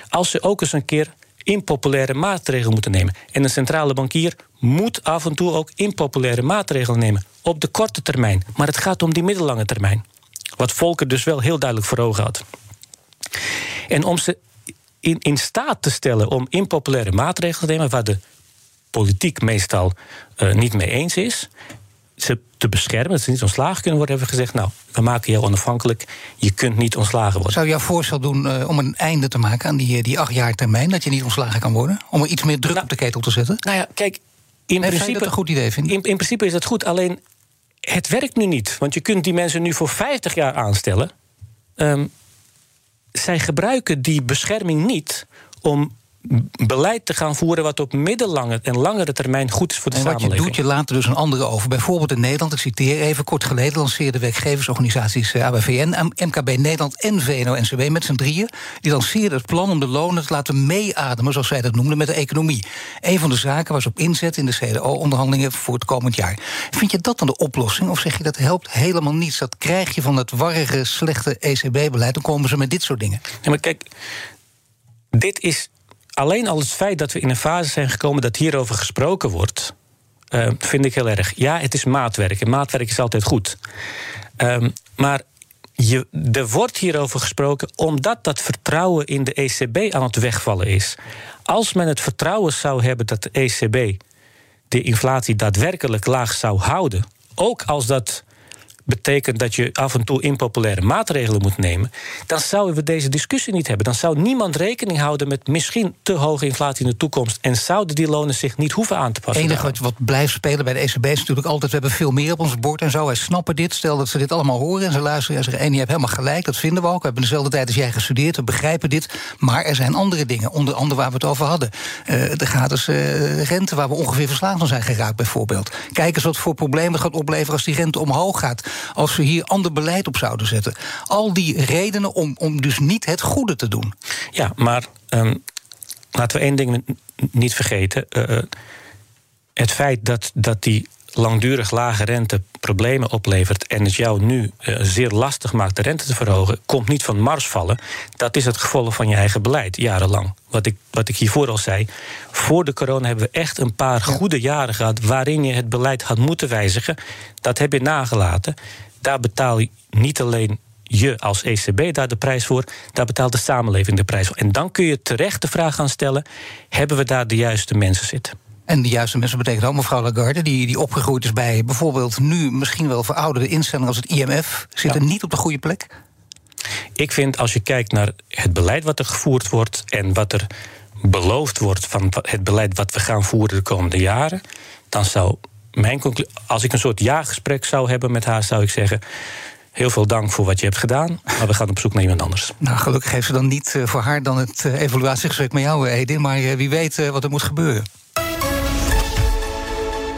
als ze ook eens een keer impopulaire maatregelen moeten nemen. En een centrale bankier moet af en toe ook impopulaire maatregelen nemen op de korte termijn. Maar het gaat om die middellange termijn. Wat Volker dus wel heel duidelijk voor ogen had. En om ze in, in staat te stellen om impopulaire maatregelen te nemen waar de politiek meestal uh, niet mee eens is. Ze te beschermen, dat ze niet ontslagen kunnen worden, hebben we gezegd: Nou, we maken jou onafhankelijk. Je kunt niet ontslagen worden. Zou jouw voorstel doen uh, om een einde te maken aan die, die acht jaar termijn, dat je niet ontslagen kan worden? Om er iets meer druk nou, op de ketel te zetten? Nou ja, kijk, in nee, principe. dat een goed idee, vind in, in principe is dat goed, alleen het werkt nu niet. Want je kunt die mensen nu voor 50 jaar aanstellen. Um, zij gebruiken die bescherming niet om beleid te gaan voeren wat op middellange en langere termijn goed is voor de en wat samenleving. je doet, je laat er dus een andere over. Bijvoorbeeld in Nederland, ik citeer even, kort geleden lanceerden werkgeversorganisaties eh, ABVN, MKB Nederland en VNO-NCW met z'n drieën. Die lanceerden het plan om de lonen te laten meeademen, zoals zij dat noemden, met de economie. Een van de zaken was op inzet in de CDO-onderhandelingen voor het komend jaar. Vind je dat dan de oplossing? Of zeg je dat helpt helemaal niets? Dat krijg je van het warrige, slechte ECB-beleid. Dan komen ze met dit soort dingen. Ja, maar kijk, dit is alleen al het feit dat we in een fase zijn gekomen dat hierover gesproken wordt, uh, vind ik heel erg. Ja, het is maatwerk en maatwerk is altijd goed. Um, maar je, er wordt hierover gesproken omdat dat vertrouwen in de ECB aan het wegvallen is. Als men het vertrouwen zou hebben dat de ECB de inflatie daadwerkelijk laag zou houden, ook als dat betekent dat je af en toe impopulaire maatregelen moet nemen, dan zouden we deze discussie niet hebben. Dan zou niemand rekening houden met misschien te hoge inflatie in de toekomst en zouden die lonen zich niet hoeven aan te passen. Het enige wat, wat blijft spelen bij de ECB is natuurlijk altijd: we hebben veel meer op ons bord en zo. Wij snappen dit. Stel dat ze dit allemaal horen en ze luisteren en zeggen: en je hebt helemaal gelijk, dat vinden we ook. We hebben dezelfde tijd als jij gestudeerd, we begrijpen dit. Maar er zijn andere dingen, onder andere waar we het over hadden. Uh, de gratis uh, rente, waar we ongeveer verslagen van zijn geraakt, bijvoorbeeld. Kijk eens wat voor problemen het gaat opleveren als die rente omhoog gaat als we hier ander beleid op zouden zetten. Al die redenen om, om dus niet het goede te doen. Ja, maar um, laten we één ding niet vergeten. Uh, het feit dat, dat die langdurig lage rente problemen oplevert en het jou nu uh, zeer lastig maakt de rente te verhogen, komt niet van Mars vallen. Dat is het gevolg van je eigen beleid, jarenlang. Wat ik, wat ik hiervoor al zei. Voor de corona hebben we echt een paar goede jaren gehad waarin je het beleid had moeten wijzigen. Dat heb je nagelaten. Daar betaal je niet alleen je als ECB daar de prijs voor, daar betaalt de samenleving de prijs voor. En dan kun je terecht de vraag gaan stellen: hebben we daar de juiste mensen zitten? En de juiste mensen betekent ook mevrouw Lagarde, die, die opgegroeid is bij bijvoorbeeld nu misschien wel verouderde instellingen als het IMF, zit er niet op de goede plek? Ik vind als je kijkt naar het beleid wat er gevoerd wordt en wat er beloofd wordt van het beleid wat we gaan voeren de komende jaren, dan zou mijn conclusie, als ik een soort ja-gesprek zou hebben met haar, zou ik zeggen. Heel veel dank voor wat je hebt gedaan, maar we gaan op zoek naar iemand anders. Nou, gelukkig heeft ze dan niet uh, voor haar dan het uh, evaluatiegesprek met jou, Edin. Maar wie weet wat er moet gebeuren.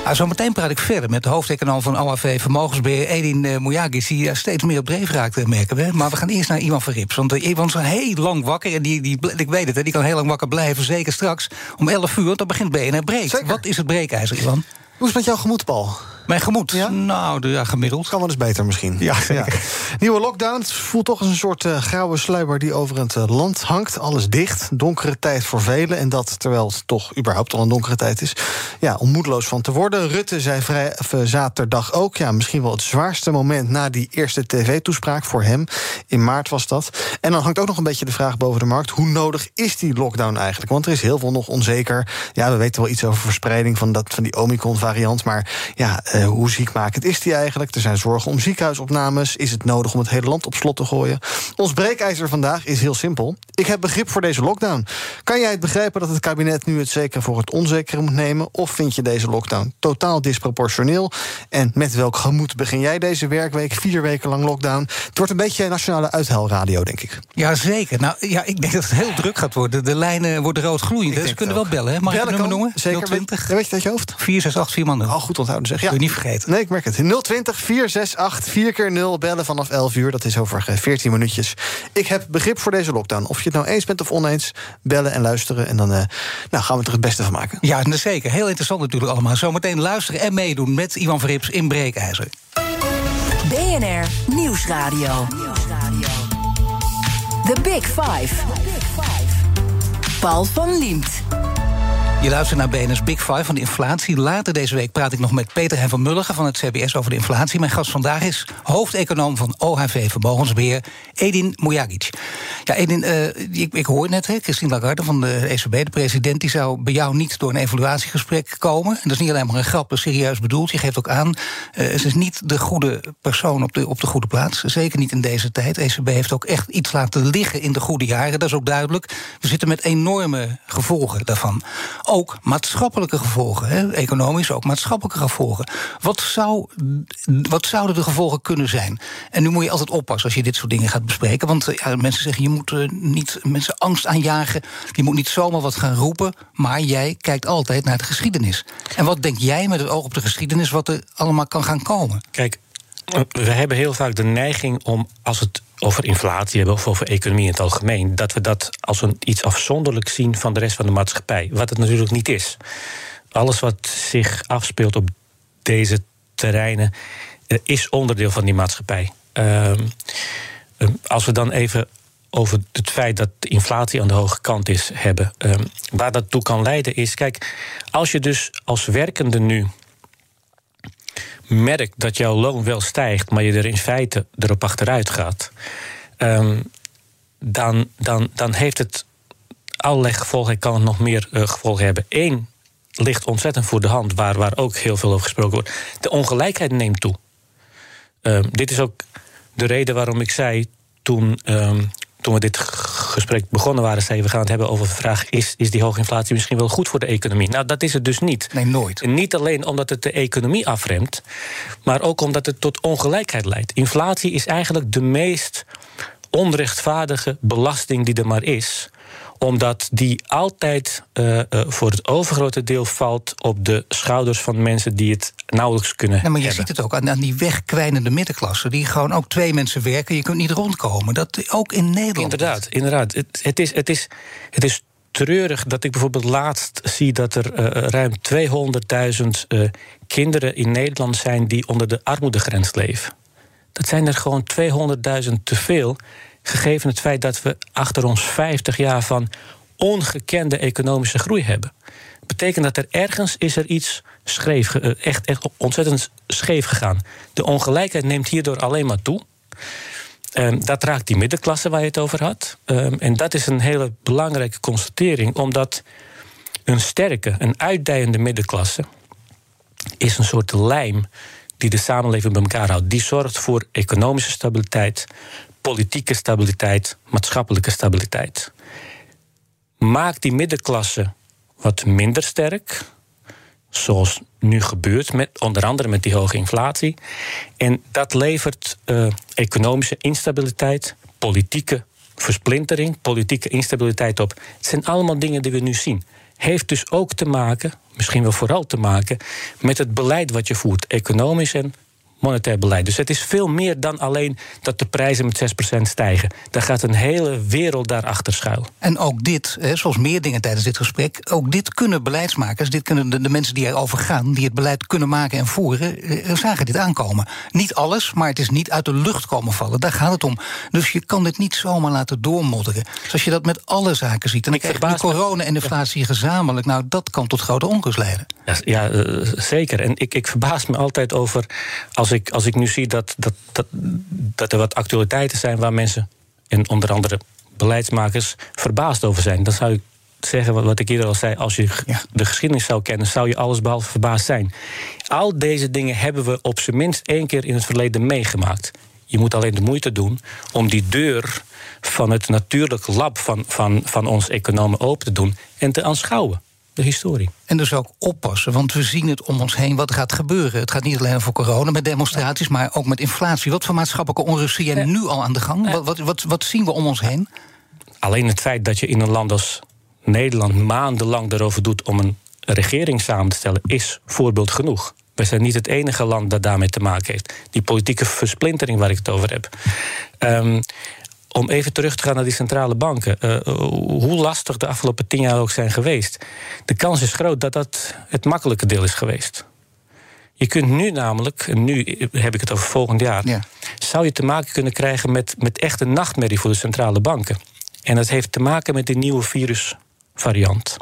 Ah, zometeen praat ik verder met de hoofdeconoom van OAV Vermogensbeheer, Edin uh, Mouyagis, die steeds meer op dreef raakt, merken we. Maar we gaan eerst naar Ivan Verrips. Want uh, Ivan is heel lang wakker en die, die, ik weet het, hè, die kan heel lang wakker blijven. Zeker straks om 11 uur, dan begint BNR Breek. Zeker. Wat is het breekijzer, Ivan? Hoe is het met jouw gemoed, Paul? Mijn gemoed? Ja? Nou, de, ja, gemiddeld. Kan wel eens beter misschien. Ja, ja. Nieuwe lockdown. Het voelt toch als een soort uh, grauwe sluier die over het uh, land hangt. Alles dicht. Donkere tijd voor velen. En dat terwijl het toch überhaupt al een donkere tijd is. Ja, om moedeloos van te worden. Rutte zei vrij, uh, zaterdag ook. Ja, misschien wel het zwaarste moment na die eerste tv-toespraak voor hem. In maart was dat. En dan hangt ook nog een beetje de vraag boven de markt. Hoe nodig is die lockdown eigenlijk? Want er is heel veel nog onzeker. Ja, we weten wel iets over verspreiding van, dat, van die Omicron-variant. Maar ja, uh, hoe ziekmakend is die eigenlijk? Er zijn zorgen om ziekenhuisopnames. Is het nodig om het hele land op slot te gooien? Ons breekijzer vandaag is heel simpel. Ik heb begrip voor deze lockdown. Kan jij het begrijpen dat het kabinet nu het zekere voor het onzekere moet nemen? Of vind je deze lockdown totaal disproportioneel? En met welk gemoed begin jij deze werkweek? Vier weken lang lockdown. Het wordt een beetje nationale uithuilradio, denk ik. Ja, zeker. Nou, ja, ik denk dat het heel druk gaat worden. De lijnen worden rood gloeiend. Dus ze kunnen wel bellen. Hè? Mag bellen ik het nummer noemen? Zeker. 020 weet je dat je hoofd? 468 man. Al goed onthouden zeg. Ja. Niet vergeten. Nee, ik merk het. 020 468 4 keer 0 bellen vanaf 11 uur. Dat is over 14 minuutjes. Ik heb begrip voor deze lockdown. Of je het nou eens bent of oneens, bellen en luisteren. En dan uh, nou, gaan we er het beste van maken. Ja, zeker. Heel interessant natuurlijk allemaal. Zometeen luisteren en meedoen met Ivan Verrips in Breekijzer. BNR Nieuwsradio. The Big Five. Paul van Liemt. Je luistert naar BNS Big Five van de inflatie. Later deze week praat ik nog met Peter Hen van Mulligen van het CBS over de inflatie. Mijn gast vandaag is hoofdeconoom van OHV Vermogensbeheer, Edin Mujagic. Ja, Edin, uh, ik, ik, hoor net, hè, Christine Lagarde van de ECB, de president, die zou bij jou niet door een evaluatiegesprek komen. En dat is niet alleen maar een grap, serieus bedoeld. Je geeft ook aan, uh, ze is niet de goede persoon op de, op de goede plaats. Zeker niet in deze tijd. ECB heeft ook echt iets laten liggen in de goede jaren. Dat is ook duidelijk. We zitten met enorme gevolgen daarvan ook maatschappelijke gevolgen. Hè? Economisch ook maatschappelijke gevolgen. Wat, zou, wat zouden de gevolgen kunnen zijn? En nu moet je altijd oppassen als je dit soort dingen gaat bespreken. Want ja, mensen zeggen, je moet uh, niet mensen angst aanjagen. Je moet niet zomaar wat gaan roepen. Maar jij kijkt altijd naar de geschiedenis. En wat denk jij met het oog op de geschiedenis... wat er allemaal kan gaan komen? Kijk, we hebben heel vaak de neiging om, als het over inflatie hebben of over economie in het algemeen, dat we dat als een iets afzonderlijk zien van de rest van de maatschappij. Wat het natuurlijk niet is. Alles wat zich afspeelt op deze terreinen eh, is onderdeel van die maatschappij. Uh, als we dan even over het feit dat de inflatie aan de hoge kant is hebben, uh, waar dat toe kan leiden is, kijk, als je dus als werkende nu merkt dat jouw loon wel stijgt, maar je er in feite erop achteruit gaat, um, dan, dan, dan heeft het allerlei gevolgen. Ik kan het nog meer uh, gevolgen hebben. Eén ligt ontzettend voor de hand, waar, waar ook heel veel over gesproken wordt. De ongelijkheid neemt toe. Um, dit is ook de reden waarom ik zei toen um, toen we dit gesprek begonnen waren, zei we gaan het hebben over de vraag: is, is die hoge inflatie misschien wel goed voor de economie? Nou, dat is het dus niet. Nee, nooit. En niet alleen omdat het de economie afremt, maar ook omdat het tot ongelijkheid leidt. Inflatie is eigenlijk de meest onrechtvaardige belasting die er maar is omdat die altijd uh, uh, voor het overgrote deel valt op de schouders van mensen die het nauwelijks kunnen. Ja, maar je hebben. ziet het ook aan, aan die wegkwijnende middenklasse, die gewoon ook twee mensen werken, je kunt niet rondkomen. Dat ook in Nederland. Inderdaad, inderdaad. Het, het, is, het, is, het is treurig dat ik bijvoorbeeld laatst zie dat er uh, ruim 200.000 kinderen in Nederland zijn die onder de armoedegrens leven. Dat zijn er gewoon 200.000 te veel gegeven het feit dat we achter ons 50 jaar van ongekende economische groei hebben. Betekent dat er ergens is er iets scheef, echt, echt ontzettend scheef gegaan. De ongelijkheid neemt hierdoor alleen maar toe. Um, dat raakt die middenklasse waar je het over had. Um, en dat is een hele belangrijke constatering, omdat een sterke, een uitdijende middenklasse is een soort lijm die de samenleving bij elkaar houdt. Die zorgt voor economische stabiliteit, politieke stabiliteit, maatschappelijke stabiliteit. Maak die middenklasse wat minder sterk, zoals nu gebeurt, met, onder andere met die hoge inflatie. En dat levert uh, economische instabiliteit, politieke versplintering, politieke instabiliteit op. Het zijn allemaal dingen die we nu zien. Heeft dus ook te maken, misschien wel vooral te maken, met het beleid wat je voert, economisch en monetair beleid. Dus het is veel meer dan alleen dat de prijzen met 6% stijgen. Daar gaat een hele wereld daarachter schuil. En ook dit, zoals meer dingen tijdens dit gesprek, ook dit kunnen beleidsmakers, dit kunnen de, de mensen die erover gaan, die het beleid kunnen maken en voeren, eh, zagen dit aankomen. Niet alles, maar het is niet uit de lucht komen vallen. Daar gaat het om. Dus je kan dit niet zomaar laten doormodderen. Zoals je dat met alle zaken ziet. En ik krijg de corona en inflatie gezamenlijk, nou dat kan tot grote onrust leiden. Ja, ja uh, zeker. En ik, ik verbaas me altijd over als ik, als ik nu zie dat, dat, dat, dat er wat actualiteiten zijn waar mensen, en onder andere beleidsmakers, verbaasd over zijn, dan zou ik zeggen wat, wat ik eerder al zei: als je ja. de geschiedenis zou kennen, zou je alles behalve verbaasd zijn. Al deze dingen hebben we op zijn minst één keer in het verleden meegemaakt. Je moet alleen de moeite doen om die deur van het natuurlijk lab van, van, van ons economen open te doen en te aanschouwen de historie. En dus ook oppassen, want we zien het om ons heen wat gaat gebeuren. Het gaat niet alleen over corona met demonstraties, maar ook met inflatie. Wat voor maatschappelijke onrust zie jij nu al aan de gang? Wat, wat, wat, wat zien we om ons heen? Alleen het feit dat je in een land als Nederland maandenlang erover doet om een regering samen te stellen, is voorbeeld genoeg. Wij zijn niet het enige land dat daarmee te maken heeft. Die politieke versplintering waar ik het over heb. Um, om even terug te gaan naar die centrale banken. Uh, hoe lastig de afgelopen tien jaar ook zijn geweest. De kans is groot dat dat het makkelijke deel is geweest. Je kunt nu namelijk, en nu heb ik het over volgend jaar, ja. zou je te maken kunnen krijgen met, met echt een nachtmerrie voor de centrale banken. En dat heeft te maken met die nieuwe virusvariant.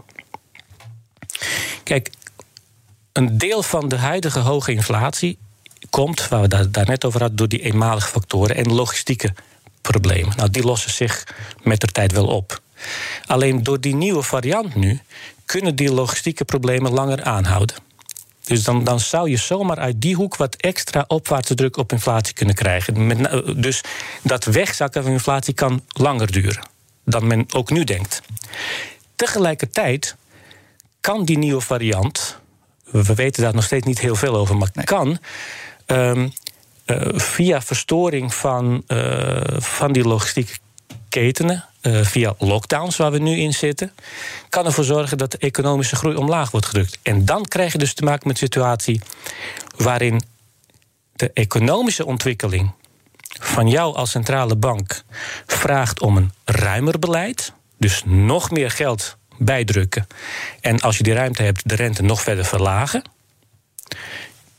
Kijk, een deel van de huidige hoge inflatie komt, waar we daar, daar net over hadden, door die eenmalige factoren en logistieke problemen. Nou, die lossen zich met de tijd wel op. Alleen door die nieuwe variant nu kunnen die logistieke problemen langer aanhouden. Dus dan, dan zou je zomaar uit die hoek wat extra opwaartse druk op inflatie kunnen krijgen. Met, dus dat wegzakken van inflatie kan langer duren dan men ook nu denkt. Tegelijkertijd kan die nieuwe variant, we weten daar nog steeds niet heel veel over, maar kan ehm, eh, via verstoring van, uh, van die logistieke ketenen, uh, via lockdowns waar we nu in zitten, kan ervoor zorgen dat de economische groei omlaag wordt gedrukt. En dan krijg je dus te maken met een situatie waarin de economische ontwikkeling van jou als centrale bank vraagt om een ruimer beleid, dus nog meer geld bijdrukken. En als je die ruimte hebt, de rente nog verder verlagen.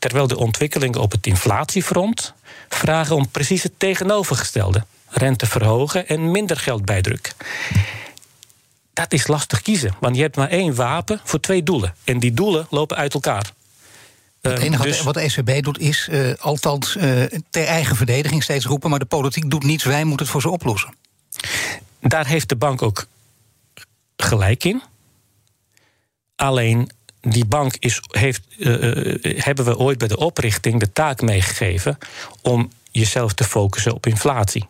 Terwijl de ontwikkelingen op het inflatiefront vragen om precies het tegenovergestelde. Rente verhogen en minder geld bijdrukken. Dat is lastig kiezen, want je hebt maar één wapen voor twee doelen. En die doelen lopen uit elkaar. Het Ehm, enige dus- wat de ECB doet is uh, althans uh, ter eigen verdediging steeds roepen... maar de politiek doet niets, wij moeten het voor ze oplossen. Daar heeft de bank ook gelijk in. Alleen die bank is, heeft, uh, hebben we ooit bij de oprichting de taak meegegeven... om jezelf te focussen op inflatie.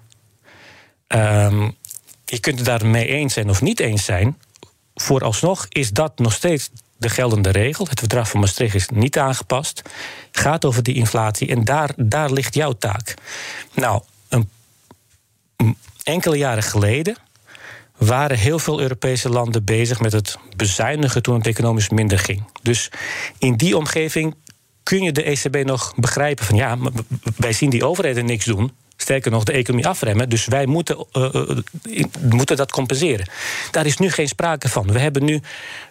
Um, je kunt het daarmee eens zijn of niet eens zijn. Vooralsnog is dat nog steeds de geldende regel. Het verdrag van Maastricht is niet aangepast. Gaat over die inflatie en daar, daar ligt jouw taak. Nou, een, enkele jaren geleden waren heel veel Europese landen bezig met het bezuinigen toen het economisch minder ging. Dus in die omgeving kun je de ECB nog begrijpen van ja, wij zien die overheden niks doen. Sterker nog, de economie afremmen. Dus wij moeten, uh, uh, moeten dat compenseren. Daar is nu geen sprake van. We hebben nu.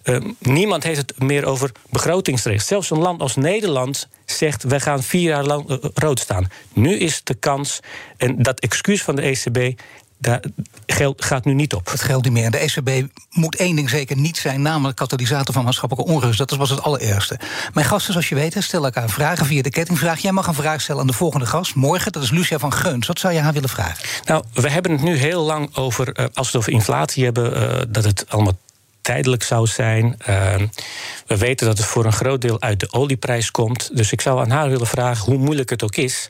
Uh, niemand heeft het meer over begrotingsregels. Zelfs een land als Nederland zegt: wij gaan vier jaar lang rood staan. Nu is de kans. En dat excuus van de ECB. Dat geld gaat nu niet op. Het geldt niet meer. De ECB moet één ding zeker niet zijn, namelijk katalysator van maatschappelijke onrust. Dat was het allerergste. Mijn gasten, zoals je weet, stellen elkaar vragen via de kettingvraag. Jij mag een vraag stellen aan de volgende gast. Morgen, dat is Lucia van Geuns. Wat zou je haar willen vragen? Nou, we hebben het nu heel lang over, uh, als we het over inflatie hebben, uh, dat het allemaal tijdelijk zou zijn. Uh, we weten dat het voor een groot deel uit de olieprijs komt. Dus ik zou aan haar willen vragen, hoe moeilijk het ook is,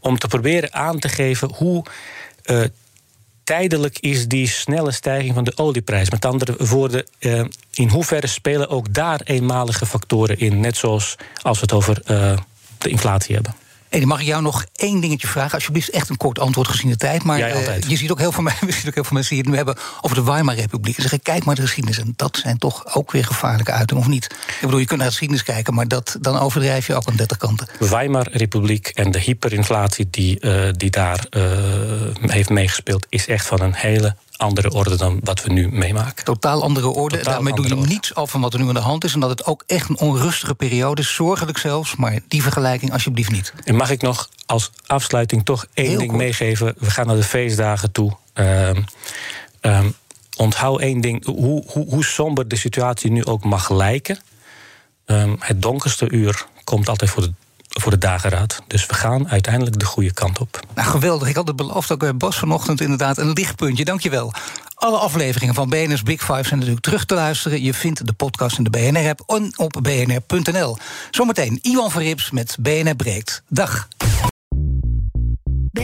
om te proberen aan te geven hoe uh, tijdelijk is die snelle stijging van de olieprijs. Met andere woorden, uh, in hoeverre spelen ook daar eenmalige factoren in, net zoals als we het over uh, de inflatie hebben. Dan mag ik jou nog één dingetje vragen. Alsjeblieft, echt een kort antwoord gezien de tijd. Maar. Uh, je ziet ook heel veel, ziet ook heel veel mensen die het nu hebben over de Weimar-republiek. En zeggen, kijk maar de geschiedenis. En dat zijn toch ook weer gevaarlijke uitingen, of niet? Ik bedoel, je kunt naar de geschiedenis kijken, maar dat, dan overdrijf je ook aan 30 kanten. Weimar-republiek en de hyperinflatie die, uh, die daar uh, heeft meegespeeld, is echt van een hele andere orde dan wat we nu meemaken. Totaal andere orde. Totaal Daarmee doe je niets af van wat er nu aan de hand is. En dat het ook echt een onrustige periode is. Zorgelijk zelfs. Maar die vergelijking alsjeblieft niet. En mag ik nog als afsluiting toch één Heel ding meegeven? We gaan naar de feestdagen toe. Um, um, onthoud één ding. Hoe, hoe, hoe somber de situatie nu ook mag lijken. Um, het donkerste uur komt altijd voor de voor de dageraad. Dus we gaan uiteindelijk de goede kant op. Nou, geweldig. Ik had het beloofd ook bij Bas vanochtend inderdaad een lichtpuntje. Dankjewel. Alle afleveringen van BNR's Big Five zijn natuurlijk terug te luisteren. Je vindt de podcast in de BNR-app en op bnr.nl. Zometeen Iwan Verrips met BNR Breekt. Dag.